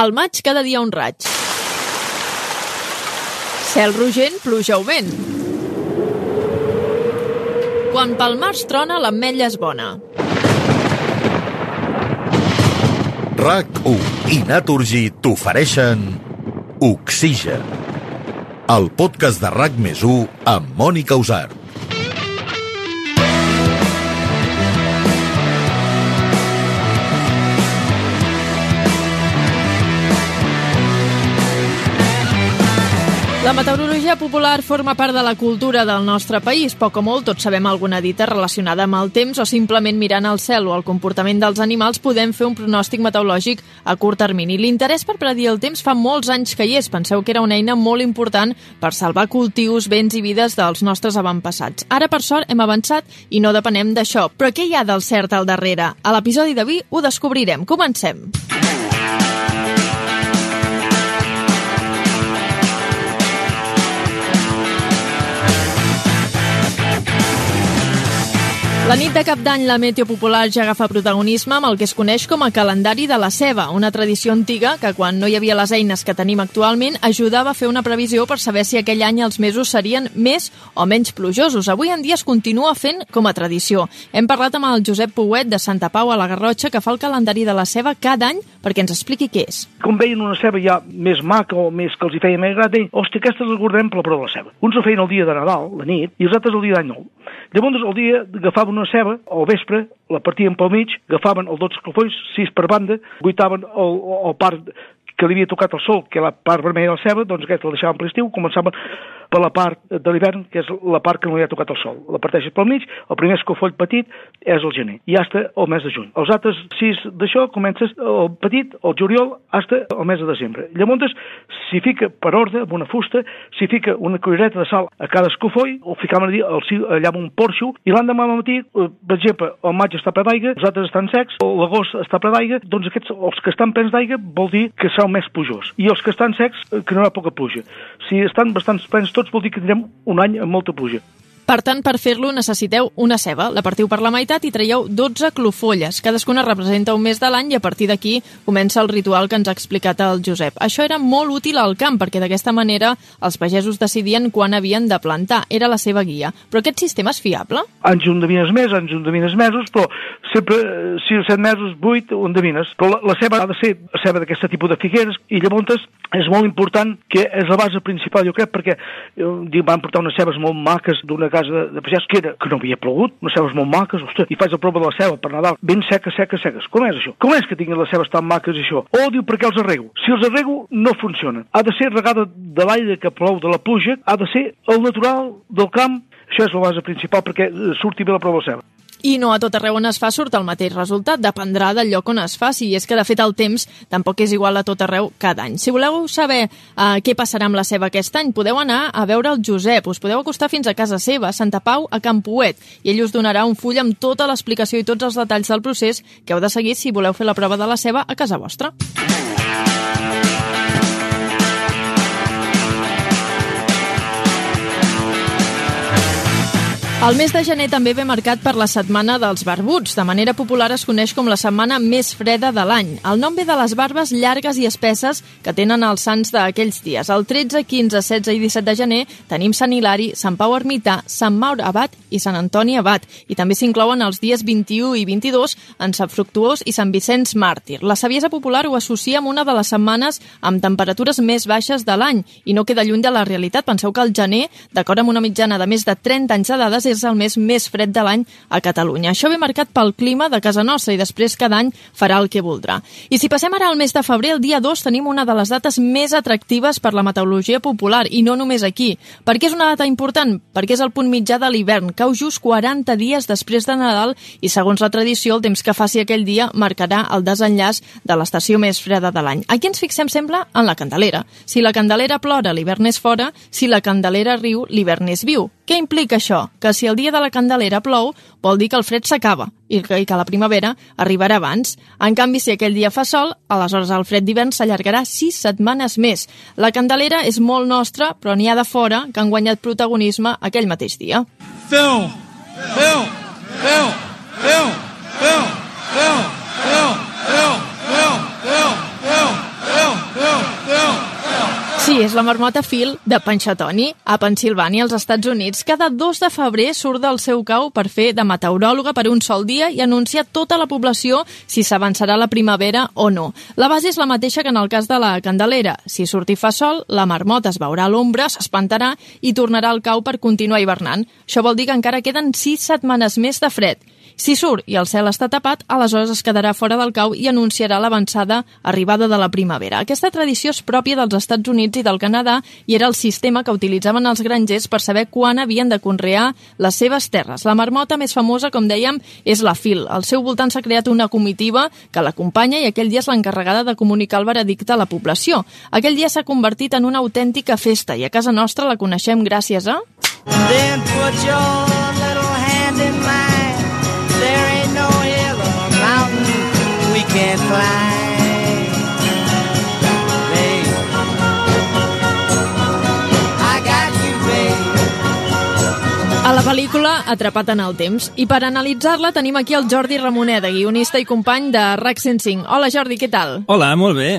Al maig cada dia un raig. Cel rogent, pluja o vent. Quan pel març trona, l'ametlla és bona. RAC1 i Naturgy t'ofereixen Oxigen, el podcast de RAC més 1 amb Mònica Usart. La meteorologia popular forma part de la cultura del nostre país. Poc o molt tots sabem alguna dita relacionada amb el temps o simplement mirant al cel o el comportament dels animals podem fer un pronòstic meteorològic a curt termini. L'interès per predir el temps fa molts anys que hi és. Penseu que era una eina molt important per salvar cultius, béns i vides dels nostres avantpassats. Ara, per sort, hem avançat i no depenem d'això. Però què hi ha del cert al darrere? A l'episodi d'avui ho descobrirem. Comencem. La nit de cap d'any la meteo popular ja agafa protagonisme amb el que es coneix com a calendari de la ceba, una tradició antiga que quan no hi havia les eines que tenim actualment ajudava a fer una previsió per saber si aquell any els mesos serien més o menys plujosos. Avui en dia es continua fent com a tradició. Hem parlat amb el Josep Pouet de Santa Pau a la Garrotxa que fa el calendari de la ceba cada any perquè ens expliqui què és. Com veien una ceba ja més maca o més que els hi feia més grat, deien, hòstia, aquestes les guardem per la prova de la ceba. Uns ho feien el dia de Nadal, la nit, i els altres el dia d'any nou. Llavors, el dia agafaven una ceba, al vespre, la partien pel mig, agafaven els 12 escalfolls, 6 per banda, guitaven el, el part que li havia tocat el sol, que la part vermella de la ceba, doncs aquesta la deixaven per l'estiu, començaven per la part de l'hivern, que és la part que no li ha tocat el sol. La parteixes pel mig, el primer escofoll petit és el gener, i hasta el mes de juny. Els altres sis d'això comences el petit, el juliol, hasta el mes de desembre. Llavors, s'hi fica per ordre, amb una fusta, s'hi fica una cullereta de sal a cada escofoll, ho ficam allà, amb un porxo, i l'endemà al matí, per exemple, el maig està ple d'aigua, els altres estan secs, l'agost està ple d'aigua, doncs aquests, els que estan plens d'aigua vol dir que serà més plujós. I els que estan secs, que no hi ha poca pluja. Si estan bastant plens tots, vol dir que tindrem un any amb molta pluja. Per tant, per fer-lo necessiteu una ceba. La partiu per la meitat i traieu 12 clofolles. Cadascuna representa un mes de l'any i a partir d'aquí comença el ritual que ens ha explicat el Josep. Això era molt útil al camp perquè d'aquesta manera els pagesos decidien quan havien de plantar. Era la seva guia. Però aquest sistema és fiable? Anys un endevines més, anys un endevines mesos, però sempre 6 o 7 mesos, 8 ho endevines. Però la, la ceba ha de ser ceba d'aquest tipus de figueres i llavors és molt important que és la base principal, jo crec, perquè eh, van portar unes cebes molt maques d'una casa de, de pagès que era que no havia plogut, unes cebes molt maques, ostres, i faig la prova de la ceba per Nadal, ben seca, seca, seques. Com és això? Com és que tinguin les cebes tan maques i això? O diu perquè els arrego. Si els arrego, no funcionen. Ha de ser regada de l'aire que plou de la pluja, ha de ser el natural del camp, això és la base principal perquè surti bé la prova de la ceba. I no a tot arreu on es fa surt el mateix resultat, dependrà del lloc on es faci, i és que de fet el temps tampoc és igual a tot arreu cada any. Si voleu saber uh, què passarà amb la ceba aquest any, podeu anar a veure el Josep, us podeu acostar fins a casa seva, a Santa Pau, a Campuet, i ell us donarà un full amb tota l'explicació i tots els detalls del procés que heu de seguir si voleu fer la prova de la ceba a casa vostra. El mes de gener també ve marcat per la setmana dels barbuts. De manera popular es coneix com la setmana més freda de l'any. El nom ve de les barbes llargues i espesses que tenen els sants d'aquells dies. El 13, 15, 16 i 17 de gener tenim Sant Hilari, Sant Pau Ermità, Sant Maur Abat i Sant Antoni Abat. I també s'inclouen els dies 21 i 22 en Sant Fructuós i Sant Vicenç Màrtir. La saviesa popular ho associa amb una de les setmanes amb temperatures més baixes de l'any i no queda lluny de la realitat. Penseu que el gener, d'acord amb una mitjana de més de 30 anys de dades, és el mes més fred de l'any a Catalunya. Això ve marcat pel clima de casa nostra i després cada any farà el que voldrà. I si passem ara al mes de febrer, el dia 2 tenim una de les dates més atractives per la meteorologia popular i no només aquí. Per què és una data important? Perquè és el punt mitjà de l'hivern, cau just 40 dies després de Nadal i segons la tradició el temps que faci aquell dia marcarà el desenllaç de l'estació més freda de l'any. Aquí ens fixem sempre en la Candelera. Si la Candelera plora, l'hivern és fora, si la Candelera riu, l'hivern és viu. Què implica això? Que si el dia de la Candelera plou, vol dir que el fred s'acaba i que, la primavera arribarà abans. En canvi, si aquell dia fa sol, aleshores el fred d'hivern s'allargarà sis setmanes més. La Candelera és molt nostra, però n'hi ha de fora que han guanyat protagonisme aquell mateix dia. Film! Film! Film! Film! Film! Film! Film! Film! Film! Film! Film! Sí, és la marmota Phil de Panxatoni, a Pensilvània, als Estats Units. Cada 2 de febrer surt del seu cau per fer de meteoròloga per un sol dia i anunciar tota la població si s'avançarà la primavera o no. La base és la mateixa que en el cas de la Candelera. Si surt i fa sol, la marmota es veurà a l'ombra, s'espantarà i tornarà al cau per continuar hivernant. Això vol dir que encara queden 6 setmanes més de fred. Si surt i el cel està tapat, aleshores es quedarà fora del cau i anunciarà l'avançada arribada de la primavera. Aquesta tradició és pròpia dels Estats Units i del Canadà i era el sistema que utilitzaven els grangers per saber quan havien de conrear les seves terres. La marmota més famosa, com dèiem, és la fil. Al seu voltant s'ha creat una comitiva que l'acompanya i aquell dia és l'encarregada de comunicar el veredicte a la població. Aquell dia s'ha convertit en una autèntica festa i a casa nostra la coneixem gràcies a... Then put your little hand in mine. Can't climb. Babe, I got you, babe. A la pel·lícula Atrapat en el temps. I per analitzar-la tenim aquí el Jordi Ramoneda, guionista i company de RAC 105. Hola Jordi, què tal? Hola, molt bé.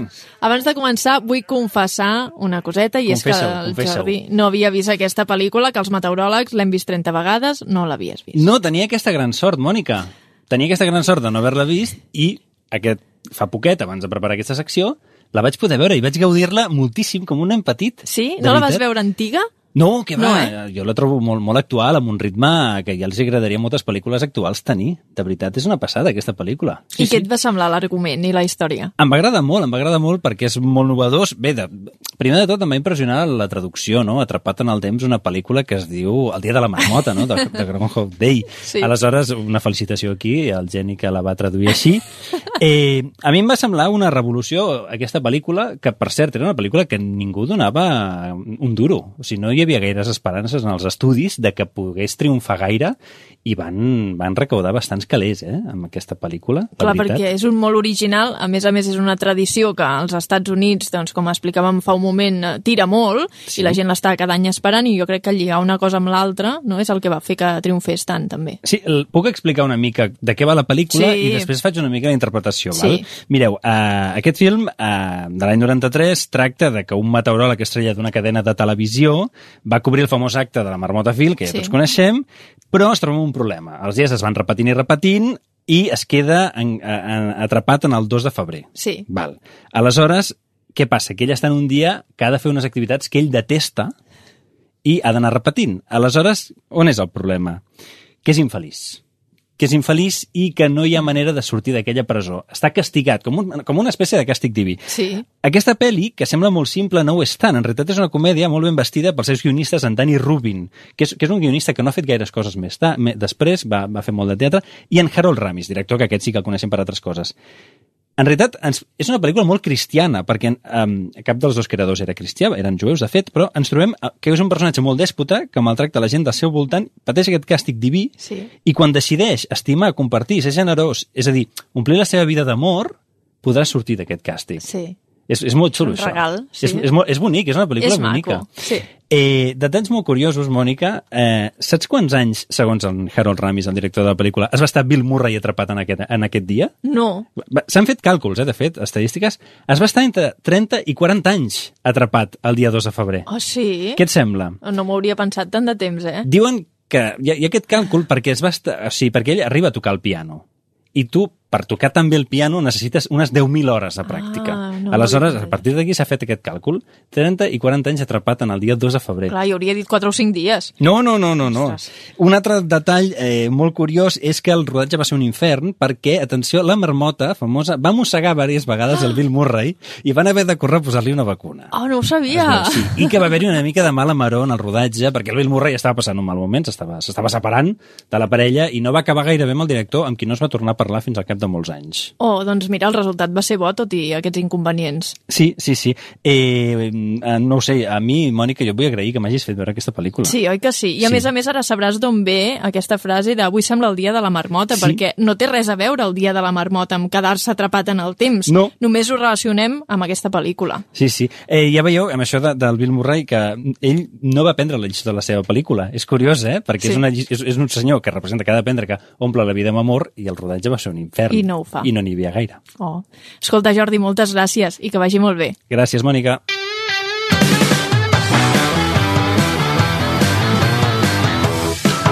Abans de començar, vull confessar una coseta, i és que el. Jordi no havia vist aquesta pel·lícula, que els meteoròlegs l'hem vist 30 vegades, no l'havies vist. No, tenia aquesta gran sort, Mònica. Tenia aquesta gran sort de no haver-la vist i aquest, fa poquet, abans de preparar aquesta secció, la vaig poder veure i vaig gaudir-la moltíssim, com un nen petit. Sí? No la vas veritat. veure antiga? No, que va, No, eh? eh? jo la trobo molt, molt actual, amb un ritme que ja els agradaria a moltes pel·lícules actuals tenir. De veritat, és una passada, aquesta pel·lícula. I què et va semblar l'argument i la història? Em va agradar molt, em va agradar molt perquè és molt novedós. Bé, de, primer de tot em va impressionar la traducció, no? Atrapat en el temps, una pel·lícula que es diu El dia de la marmota, no? De, de Groundhog Day. Sí. Aleshores, una felicitació aquí al geni que la va traduir així. Eh, a mi em va semblar una revolució aquesta pel·lícula, que per cert era una pel·lícula que ningú donava un duro. O sigui, no hi havia gaires esperances en els estudis de que pogués triomfar gaire i van, van recaudar bastants calés eh, amb aquesta pel·lícula. de Clar, veritat. perquè és un molt original, a més a més és una tradició que als Estats Units, doncs, com explicàvem fa un moment, eh, tira molt, Sí. i la gent l'està cada any esperant, i jo crec que lligar una cosa amb l'altra no és el que va fer que triomfés tant, també. Sí, el, puc explicar una mica de què va la pel·lícula Sí. i després faig una mica la interpretació. Sí. Val? Mireu, uh, aquest film uh, de l'any 93 tracta de que un meteoròleg estrella d'una cadena de televisió va cobrir el famós acte de la marmota Phil, que ja Sí. tots coneixem, però es troba amb un problema. Els dies es van repetint i repetint i es queda en, en, atrapat en el 2 de febrer. Sí. Val. Aleshores, què passa? Que ell està en un dia que ha de fer unes activitats que ell detesta i ha d'anar repetint. Aleshores, on és el problema? Que és infeliç que és infeliç i que no hi ha manera de sortir d'aquella presó. Està castigat, com, un, com una espècie de càstig diví. Sí. Aquesta pel·li, que sembla molt simple, no ho és tant. En realitat és una comèdia molt ben vestida pels seus guionistes, en Danny Rubin, que és, que és un guionista que no ha fet gaires coses més. Ta, després va, va fer molt de teatre, i en Harold Ramis, director que aquest sí que el coneixem per altres coses. En realitat, ens, és una pel·lícula molt cristiana, perquè um, cap dels dos creadors era cristià, eren jueus, de fet, però ens trobem que és un personatge molt dèspota, que maltracta la gent del seu voltant, pateix aquest càstig diví, Sí. i quan decideix estimar, compartir, ser generós, és a dir, omplir la seva vida d'amor, podrà sortir d'aquest càstig. Sí. És, és molt xulo, Un això. regal, sí. És, és, molt, és bonic, és una pel·lícula És maco, bonica. sí. Eh, detalls molt curiosos, Mònica. Eh, saps quants anys, segons en Harold Ramis, el director de la pel·lícula, es va estar Bill Murray atrapat en aquest, en aquest dia? No. S'han fet càlculs, eh, de fet, estadístiques. Es va estar entre 30 i 40 anys atrapat el dia 2 de febrer. Oh, sí? Què et sembla? No m'ho hauria pensat tant de temps, eh? Diuen que hi ha, hi ha aquest càlcul perquè es va estar, o sigui, perquè ell arriba a tocar el piano. I tu, per tocar també el piano, necessites unes 10.000 hores de pràctica. Ah, no Aleshores, m'havia a partir d'aquí s'ha fet aquest càlcul. 30 i 40 anys atrapat en el dia 2 de febrer. Clar, jo hauria dit 4 o 5 dies. No, no, no, no, no. Ostres. Un altre detall eh, molt curiós és que el rodatge va ser un infern perquè, atenció, la marmota famosa va mossegar diverses vegades el Bill Murray i van haver de córrer a posar-li una vacuna. Oh, no ho sabia. Sí, i que va haver-hi una mica de mala maró en el rodatge, perquè el Bill Murray estava passant un mal moment, s'estava separant de la parella i no va acabar gaire bé amb el director, amb qui no es va tornar a parlar fins al cap de molts anys. Oh, doncs mira, el resultat va ser bo, tot i aquests inconvenients. Sí, sí, sí. Eh, eh, no ho sé, a mi, Mònica, jo vull agrair que m'hagis fet veure aquesta pel·lícula. Sí, oi que sí? I a Sí. més a més ara sabràs d'on ve aquesta frase de avui sembla el dia de la marmota, Sí. perquè no té res a veure el dia de la marmota amb quedar-se atrapat en el temps. No. Només ho relacionem amb aquesta pel·lícula. Sí, sí. Eh, ja veieu, amb això de, del Bill Murray, que ell no va prendre la lliçó de la seva pel·lícula. És curiós, eh? Perquè Sí. és, una, és, és un senyor que representa que ha d'aprendre que omple la vida amb amor i el rodatge va ser un infern. I no ho fa. I no n'hi havia gaire. Oh. Escolta, Jordi, moltes gràcies i que vagi molt bé. Gràcies, Mònica.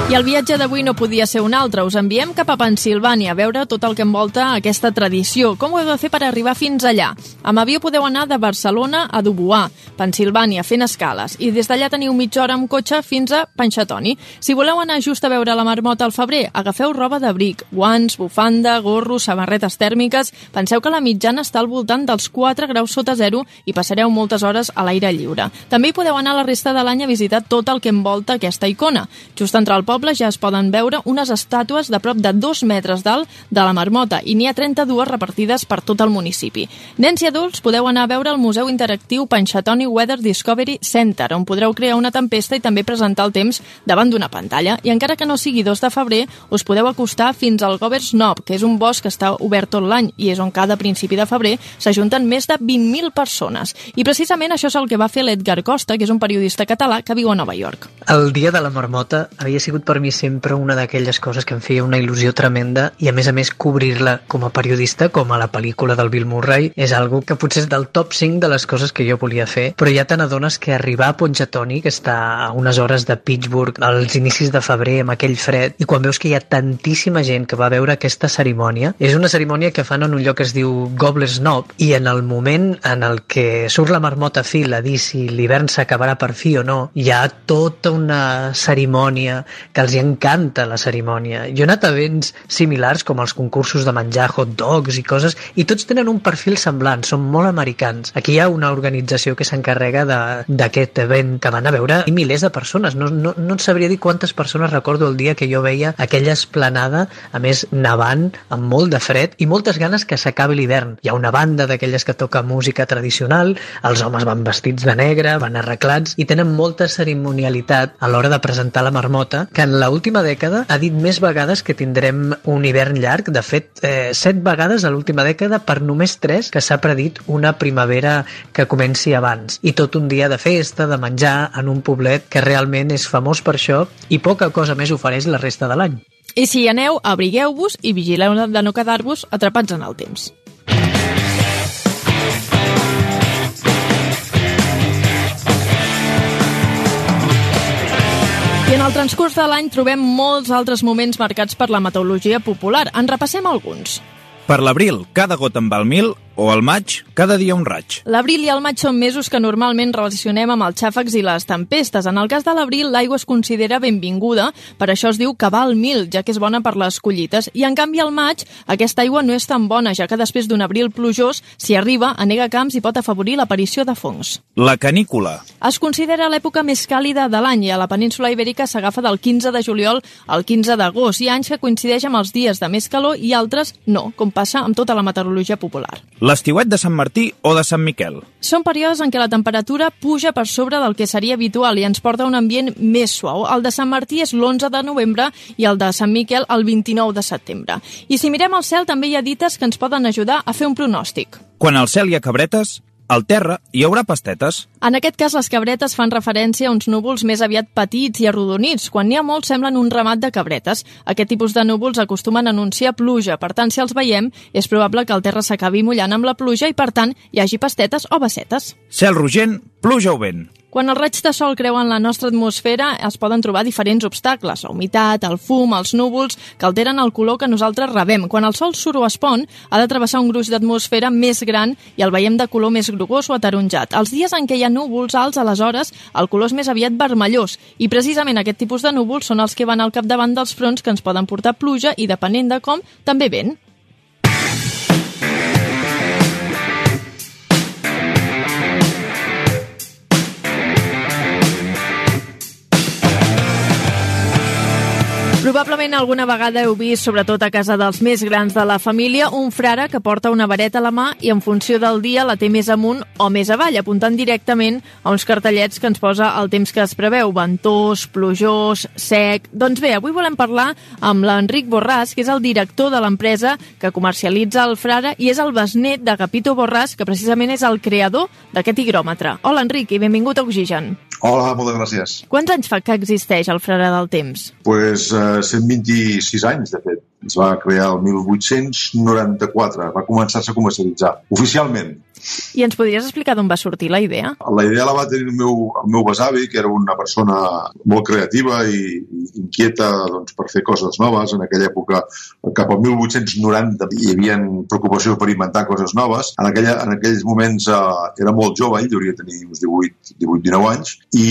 I el viatge d'avui no podia ser un altre. Us enviem cap a Pensilvània a veure tot el que envolta aquesta tradició. Com ho heu de fer per arribar fins allà? Amb avió podeu anar de Barcelona a Dubois, Pensilvània, fent escales. I des d'allà teniu mitja hora amb cotxe fins a Panxatoni. Si voleu anar just a veure la marmota al febrer, agafeu roba d'abric, guants, bufanda, gorros, samarretes tèrmiques... Penseu que la mitjana està al voltant dels 4 graus sota zero i passareu moltes hores a l'aire lliure. També hi podeu anar la resta de l'any a visitar tot el que envolta aquesta icona. Just entre el poble ja es poden veure unes estàtues de prop de 2 metres d'alt de la marmota i n'hi ha 32 repartides per tot el municipi. Nens i adults podeu anar a veure el Museu Interactiu Panchatoni Weather Discovery Center, on podreu crear una tempesta i també presentar el temps davant d'una pantalla. I encara que no sigui 2 de febrer, us podeu acostar fins al Govers Knob, que és un bosc que està obert tot l'any i és on cada principi de febrer s'ajunten més de 20.000 persones. I precisament això és el que va fer l'Edgar Costa, que és un periodista català que viu a Nova York. El dia de la marmota havia sigut per mi sempre una d'aquelles coses que em feia una il·lusió tremenda i a més a més cobrir-la com a periodista, com a la pel·lícula del Bill Murray, és algo que potser és del top 5 de les coses que jo volia fer, però ja te n'adones que arribar a Ponjatoni, que està a unes hores de Pittsburgh, als inicis de febrer, amb aquell fred, i quan veus que hi ha tantíssima gent que va veure aquesta cerimònia, és una cerimònia que fan en un lloc que es diu Gobbler's Knob, i en el moment en el que surt la marmota fil a dir si l'hivern s'acabarà per fi o no, hi ha tota una cerimònia els hi encanta la cerimònia. Jo he anat a events similars com els concursos de menjar hot dogs i coses i tots tenen un perfil semblant, són molt americans. Aquí hi ha una organització que s'encarrega d'aquest event que van a veure i milers de persones. No, no, no et sabria dir quantes persones recordo el dia que jo veia aquella esplanada, a més nevant, amb molt de fred i moltes ganes que s'acabi l'hivern. Hi ha una banda d'aquelles que toca música tradicional, els homes van vestits de negre, van arreglats i tenen molta cerimonialitat a l'hora de presentar la marmota, que en l'última dècada ha dit més vegades que tindrem un hivern llarg, de fet, eh, set vegades a l'última dècada per només tres que s'ha predit una primavera que comenci abans. I tot un dia de festa, de menjar, en un poblet que realment és famós per això i poca cosa més ofereix la resta de l'any. I si hi aneu, abrigueu-vos i vigileu de no quedar-vos atrapats en el temps. I en el transcurs de l'any trobem molts altres moments marcats per la meteorologia popular. En repassem alguns. Per l'abril, cada got en val mil o al maig, cada dia un raig. L'abril i el maig són mesos que normalment relacionem amb els xàfecs i les tempestes. En el cas de l'abril, l'aigua es considera benvinguda, per això es diu que val mil, ja que és bona per les collites. I en canvi al maig, aquesta aigua no és tan bona, ja que després d'un abril plujós, si arriba, anega camps i pot afavorir l'aparició de fongs. La canícula. Es considera l'època més càlida de l'any i a la península ibèrica s'agafa del 15 de juliol al 15 d'agost. Hi ha anys que coincideix amb els dies de més calor i altres no, com passa amb tota la meteorologia popular. L'estiuet de Sant Martí o de Sant Miquel. Són períodes en què la temperatura puja per sobre del que seria habitual i ens porta a un ambient més suau. El de Sant Martí és l'11 de novembre i el de Sant Miquel el 29 de setembre. I si mirem al cel també hi ha dites que ens poden ajudar a fer un pronòstic. Quan al cel hi ha cabretes, al terra hi haurà pastetes. En aquest cas, les cabretes fan referència a uns núvols més aviat petits i arrodonits. Quan n'hi ha molts, semblen un ramat de cabretes. Aquest tipus de núvols acostumen a anunciar pluja. Per tant, si els veiem, és probable que el terra s'acabi mullant amb la pluja i, per tant, hi hagi pastetes o bassetes. Cel rogent, pluja o vent. Quan els raigs de sol creuen la nostra atmosfera, es poden trobar diferents obstacles, la humitat, el fum, els núvols, que alteren el color que nosaltres rebem. Quan el sol surt o es pon, ha de travessar un gruix d'atmosfera més gran i el veiem de color més grogós o ataronjat. Els dies en què hi ha núvols alts, aleshores, el color és més aviat vermellós, i precisament aquest tipus de núvols són els que van al capdavant dels fronts que ens poden portar pluja i, depenent de com, també vent. Probablement alguna vegada heu vist, sobretot a casa dels més grans de la família, un frare que porta una vareta a la mà i en funció del dia la té més amunt o més avall, apuntant directament a uns cartellets que ens posa el temps que es preveu, ventós, plujós, sec... Doncs bé, avui volem parlar amb l'Enric Borràs, que és el director de l'empresa que comercialitza el frare i és el besnet de Capito Borràs, que precisament és el creador d'aquest higròmetre. Hola, Enric, i benvingut a Oxigen. Hola, moltes gràcies. Quants anys fa que existeix el frare del temps? Pues eh, 126 anys, de fet. Es va crear el 1894, va començar-se a comercialitzar, oficialment. I ens podries explicar d'on va sortir la idea? La idea la va tenir el meu, el meu besavi, que era una persona molt creativa i, inquieta doncs, per fer coses noves. En aquella època, cap al 1890, hi havia preocupació per inventar coses noves. En, aquella, en aquells moments eh, era molt jove, ell hauria tenir uns 18, 18-19 anys, i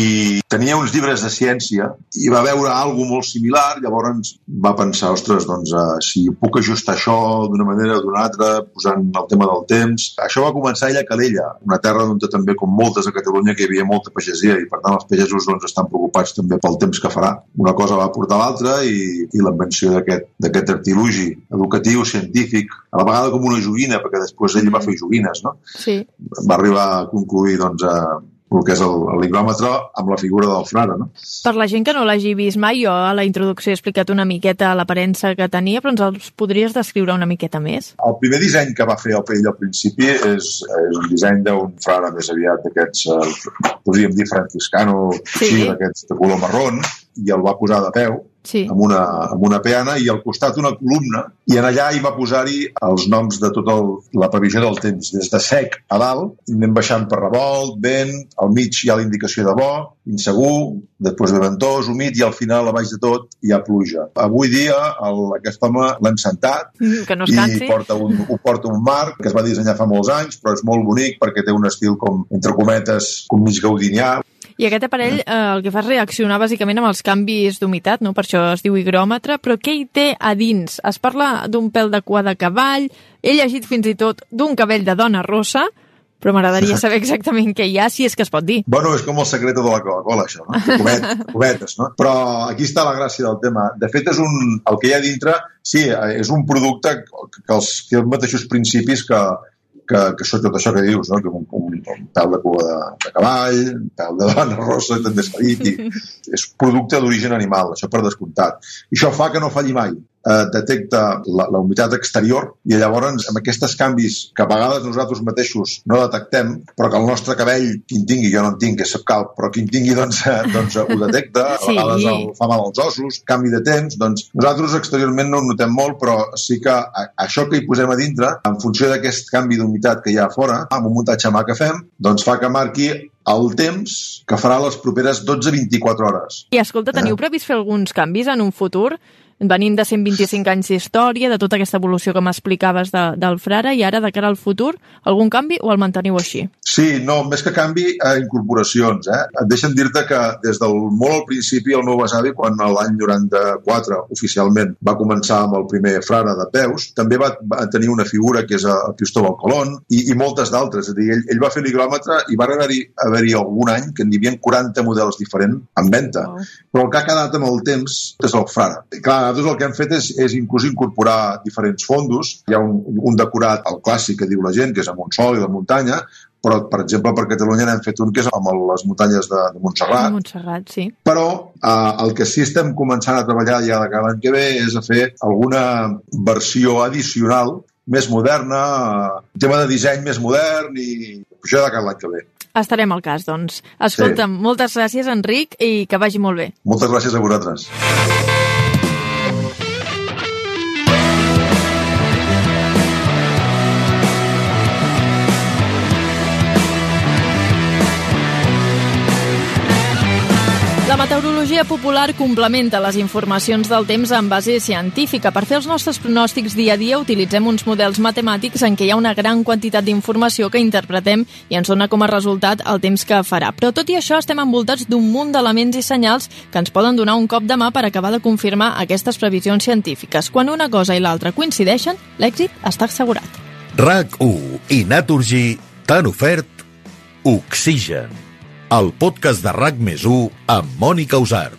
tenia uns llibres de ciència i va veure alguna molt similar, llavors va pensar, ostres, doncs, eh, si puc ajustar això d'una manera o d'una altra, posant el tema del temps. Això va començar ella a Calella, una terra on també, com moltes a Catalunya, que hi havia molta pagesia i, per tant, els pagesos doncs, estan preocupats també pel temps que farà. Una cosa va portar l'altra i, i l'invenció d'aquest artilugi educatiu, científic, a la vegada com una joguina, perquè després ell va fer joguines, no? Sí. Va arribar a concluir, doncs, a, el que és el, el ligròmetre amb la figura del frare. No? Per la gent que no l'hagi vist mai, jo a la introducció he explicat una miqueta l'aparença que tenia, però ens els podries descriure una miqueta més? El primer disseny que va fer el Pell al principi és, és un disseny d'un frare més aviat d'aquests, eh, podríem dir franciscano, Sí. sí. d'aquests de color marrón, i el va posar de peu Sí. amb una, amb una peana i al costat una columna i en allà hi va posar-hi els noms de tota la previsió del temps, des de sec a dalt, anem baixant per revolt, vent, al mig hi ha la indicació de bo, insegur, després de ventós, humit i al final, a baix de tot, hi ha pluja. Avui dia el, aquest home l'hem sentat Mm, Que no i porta un, ho porta un marc que es va dissenyar fa molts anys, però és molt bonic perquè té un estil com, entre cometes, com mig gaudinià. I aquest aparell eh, el que fa és reaccionar bàsicament amb els canvis d'humitat, no? per això es diu higròmetre, però què hi té a dins? Es parla d'un pèl de cua de cavall, he llegit fins i tot d'un cabell de dona rossa, però m'agradaria saber exactament què hi ha, si és que es pot dir. Bueno, és com el secreto de la Coca-Cola, això, no? De comet, cometes, no? Però aquí està la gràcia del tema. De fet, és un, el que hi ha dintre, sí, és un producte que, els, que els mateixos principis que, que, que això, tot això que dius, no? que un pèl de cua de, de cavall, pèl de dona rossa, també s'ha dit, i és producte d'origen animal, això per descomptat. I això fa que no falli mai. Eh, detecta la, la humitat exterior i llavors amb aquests canvis que a vegades nosaltres mateixos no detectem, però que el nostre cabell, qui en tingui, jo no en tinc, que és calp, però qui en tingui doncs, eh, doncs ho detecta, a vegades el, fa mal als ossos, canvi de temps, doncs nosaltres exteriorment no ho notem molt, però sí que a, això que hi posem a dintre, en funció d'aquest canvi d'humitat que hi ha a fora, amb un muntatge mà que fem, doncs fa que marqui el temps que farà les properes 12-24 hores. I escolta, teniu previst fer alguns canvis en un futur? Venim de 125 anys d'història, de tota aquesta evolució que m'explicaves de, del frare, i ara, de cara al futur, algun canvi o el manteniu així? Sí, no, més que canvi, eh, incorporacions. Eh? Et deixen dir-te que des del molt al principi el meu besavi, quan l'any 94 oficialment va començar amb el primer frare de peus, també va, va tenir una figura que és el Cristóbal Colón i, i moltes d'altres. És a dir, ell, ell va fer l'higròmetre i va haver-hi haver algun any que n'hi havia 40 models diferents en venda. Wow. Però el que ha quedat amb el temps és el frare. I clar, nosaltres el que hem fet és, és inclús incorporar diferents fondos. Hi ha un, un decorat, el clàssic que diu la gent, que és amb un sol i de muntanya, però, per exemple, per Catalunya n'hem fet un que és amb les muntanyes de, de Montserrat, Montserrat, sí. però eh, el que sí estem començant a treballar ja de cada any que ve és a fer alguna versió addicional més moderna, eh, tema de disseny més modern i això de cada l'any que ve. Estarem al cas, doncs. Escolta'm, moltes gràcies, Enric, i que vagi molt bé. Moltes gràcies a vosaltres. La meteorologia popular complementa les informacions del temps en base científica. Per fer els nostres pronòstics dia a dia utilitzem uns models matemàtics en què hi ha una gran quantitat d'informació que interpretem i ens dona com a resultat el temps que farà. Però tot i això estem envoltats d'un munt d'elements i senyals que ens poden donar un cop de mà per acabar de confirmar aquestes previsions científiques. Quan una cosa i l'altra coincideixen, l'èxit està assegurat. RAC1 i Naturgy t'han ofert Oxigen, el podcast de RAC més 1 amb Mònica Usart.